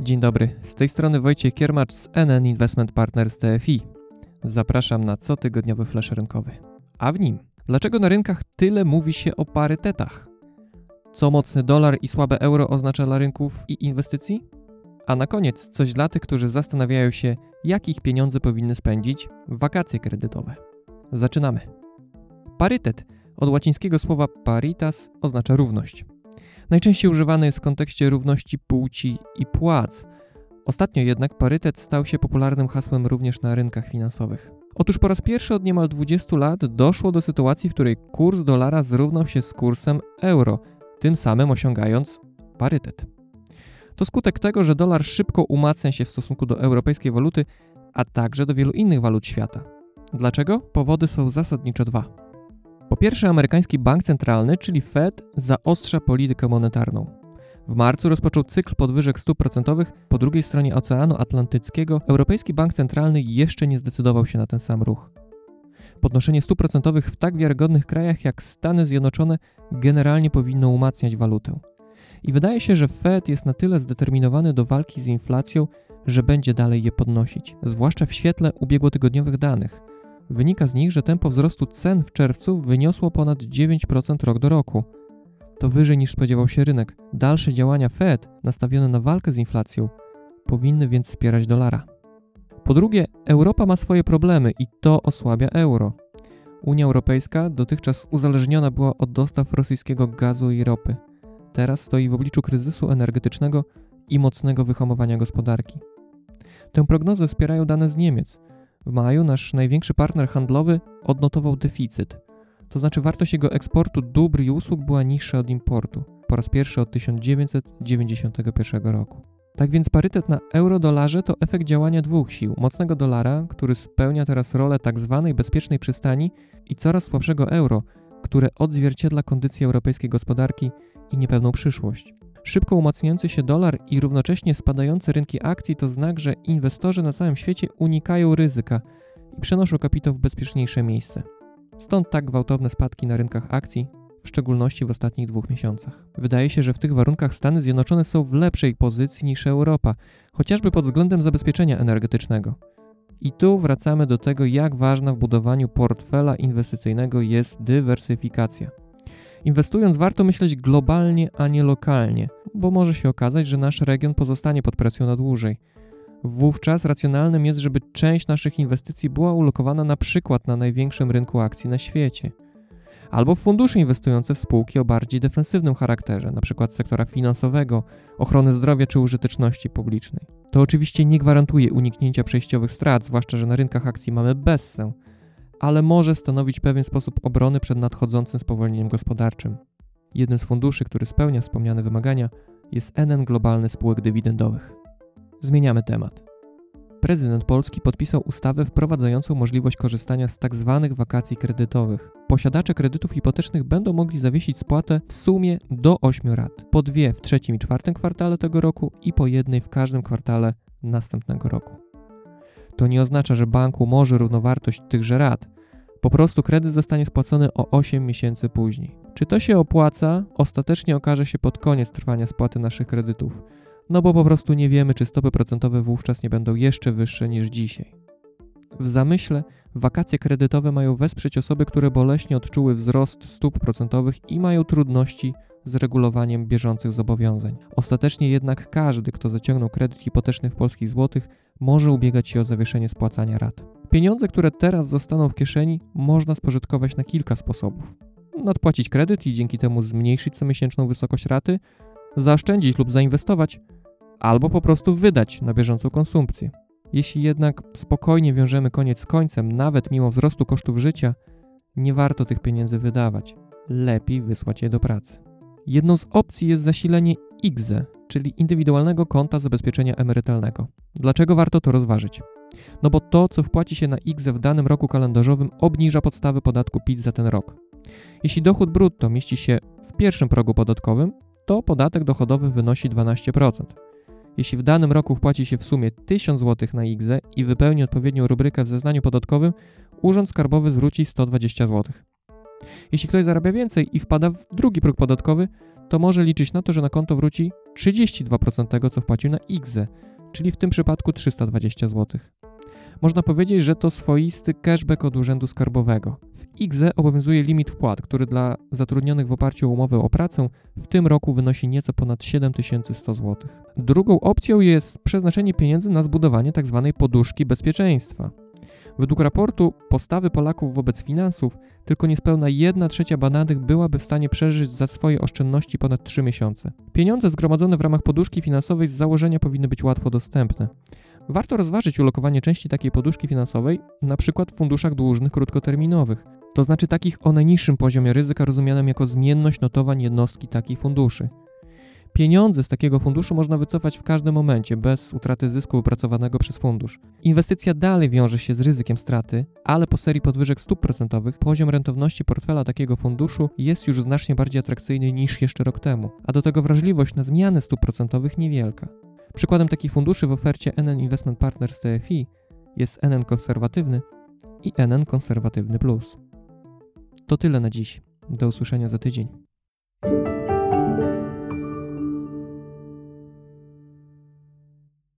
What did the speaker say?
Dzień dobry, z tej strony Wojciech Kiermacz z NN Investment Partners TFI. Zapraszam na cotygodniowy flash rynkowy. A w nim, dlaczego na rynkach tyle mówi się o parytetach? Co mocny dolar i słabe euro oznacza dla rynków i inwestycji? A na koniec coś dla tych, którzy zastanawiają się, jak ich pieniądze powinny spędzić w wakacje kredytowe. Zaczynamy. Parytet od łacińskiego słowa paritas oznacza równość. Najczęściej używany jest w kontekście równości płci i płac. Ostatnio jednak parytet stał się popularnym hasłem również na rynkach finansowych. Otóż po raz pierwszy od niemal 20 lat doszło do sytuacji, w której kurs dolara zrównał się z kursem euro, tym samym osiągając parytet. To skutek tego, że dolar szybko umacnia się w stosunku do europejskiej waluty, a także do wielu innych walut świata. Dlaczego? Powody są zasadniczo dwa. Po pierwsze, amerykański bank centralny, czyli Fed, zaostrza politykę monetarną. W marcu rozpoczął cykl podwyżek stóp procentowych. Po drugiej stronie Oceanu Atlantyckiego Europejski Bank Centralny jeszcze nie zdecydował się na ten sam ruch. Podnoszenie stóp procentowych w tak wiarygodnych krajach jak Stany Zjednoczone generalnie powinno umacniać walutę. I wydaje się, że Fed jest na tyle zdeterminowany do walki z inflacją, że będzie dalej je podnosić, zwłaszcza w świetle ubiegłotygodniowych danych. Wynika z nich, że tempo wzrostu cen w czerwcu wyniosło ponad 9% rok do roku. To wyżej niż spodziewał się rynek. Dalsze działania Fed nastawione na walkę z inflacją powinny więc wspierać dolara. Po drugie, Europa ma swoje problemy i to osłabia euro. Unia Europejska dotychczas uzależniona była od dostaw rosyjskiego gazu i ropy. Teraz stoi w obliczu kryzysu energetycznego i mocnego wyhamowania gospodarki. Tę prognozę wspierają dane z Niemiec – w maju nasz największy partner handlowy odnotował deficyt, to znaczy wartość jego eksportu dóbr i usług była niższa od importu, po raz pierwszy od 1991 roku. Tak więc parytet na euro-dolarze to efekt działania dwóch sił: mocnego dolara, który spełnia teraz rolę tzw. Tak bezpiecznej przystani, i coraz słabszego euro, które odzwierciedla kondycję europejskiej gospodarki i niepewną przyszłość. Szybko umacniający się dolar i równocześnie spadające rynki akcji to znak, że inwestorzy na całym świecie unikają ryzyka i przenoszą kapitał w bezpieczniejsze miejsce. Stąd tak gwałtowne spadki na rynkach akcji, w szczególności w ostatnich dwóch miesiącach. Wydaje się, że w tych warunkach Stany Zjednoczone są w lepszej pozycji niż Europa, chociażby pod względem zabezpieczenia energetycznego. I tu wracamy do tego, jak ważna w budowaniu portfela inwestycyjnego jest dywersyfikacja. Inwestując warto myśleć globalnie, a nie lokalnie, bo może się okazać, że nasz region pozostanie pod presją na dłużej. Wówczas racjonalnym jest, żeby część naszych inwestycji była ulokowana na przykład na największym rynku akcji na świecie. Albo w fundusze inwestujące w spółki o bardziej defensywnym charakterze, np. sektora finansowego, ochrony zdrowia czy użyteczności publicznej. To oczywiście nie gwarantuje uniknięcia przejściowych strat, zwłaszcza że na rynkach akcji mamy bessę, ale może stanowić pewien sposób obrony przed nadchodzącym spowolnieniem gospodarczym. Jednym z funduszy, który spełnia wspomniane wymagania, jest NN Globalny Spółek Dywidendowych. Zmieniamy temat. Prezydent Polski podpisał ustawę wprowadzającą możliwość korzystania z tzw. Tak wakacji kredytowych. Posiadacze kredytów hipotecznych będą mogli zawiesić spłatę w sumie do 8 rat. Po dwie w trzecim i czwartym kwartale tego roku i po jednej w każdym kwartale następnego roku. To nie oznacza, że banku może równowartość tychże rat. Po prostu kredyt zostanie spłacony o 8 miesięcy później. Czy to się opłaca? Ostatecznie okaże się pod koniec trwania spłaty naszych kredytów. No bo po prostu nie wiemy, czy stopy procentowe wówczas nie będą jeszcze wyższe niż dzisiaj. W zamyśle wakacje kredytowe mają wesprzeć osoby, które boleśnie odczuły wzrost stóp procentowych i mają trudności z regulowaniem bieżących zobowiązań. Ostatecznie jednak każdy, kto zaciągnął kredyt hipoteczny w polskich złotych, może ubiegać się o zawieszenie spłacania rat. Pieniądze, które teraz zostaną w kieszeni, można spożytkować na kilka sposobów. Nadpłacić kredyt i dzięki temu zmniejszyć comiesięczną wysokość raty, zaoszczędzić lub zainwestować, albo po prostu wydać na bieżącą konsumpcję. Jeśli jednak spokojnie wiążemy koniec z końcem, nawet mimo wzrostu kosztów życia, nie warto tych pieniędzy wydawać. Lepiej wysłać je do pracy. Jedną z opcji jest zasilenie IGZE, czyli indywidualnego konta zabezpieczenia emerytalnego. Dlaczego warto to rozważyć? No bo to, co wpłaci się na IGZE w danym roku kalendarzowym, obniża podstawy podatku PIT za ten rok. Jeśli dochód brutto mieści się w pierwszym progu podatkowym, to podatek dochodowy wynosi 12%. Jeśli w danym roku wpłaci się w sumie 1000 zł na IGZE i wypełni odpowiednią rubrykę w zeznaniu podatkowym, Urząd Skarbowy zwróci 120 zł. Jeśli ktoś zarabia więcej i wpada w drugi próg podatkowy, to może liczyć na to, że na konto wróci 32% tego, co wpłacił na IGZE, czyli w tym przypadku 320 zł. Można powiedzieć, że to swoisty cashback od Urzędu Skarbowego. W IGZE obowiązuje limit wpłat, który dla zatrudnionych w oparciu o umowę o pracę w tym roku wynosi nieco ponad 7100 zł. Drugą opcją jest przeznaczenie pieniędzy na zbudowanie tzw. Tak poduszki bezpieczeństwa. Według raportu postawy Polaków wobec finansów tylko niespełna 1 trzecia badanych byłaby w stanie przeżyć za swoje oszczędności ponad 3 miesiące. Pieniądze zgromadzone w ramach poduszki finansowej z założenia powinny być łatwo dostępne. Warto rozważyć ulokowanie części takiej poduszki finansowej, np. w funduszach dłużnych krótkoterminowych, to znaczy takich o najniższym poziomie ryzyka rozumianym jako zmienność notowań jednostki takich funduszy. Pieniądze z takiego funduszu można wycofać w każdym momencie, bez utraty zysku wypracowanego przez fundusz. Inwestycja dalej wiąże się z ryzykiem straty, ale po serii podwyżek stóp procentowych poziom rentowności portfela takiego funduszu jest już znacznie bardziej atrakcyjny niż jeszcze rok temu, a do tego wrażliwość na zmiany stóp procentowych niewielka. Przykładem takich funduszy w ofercie NN Investment Partners TFI jest NN Konserwatywny i NN Konserwatywny Plus. To tyle na dziś. Do usłyszenia za tydzień.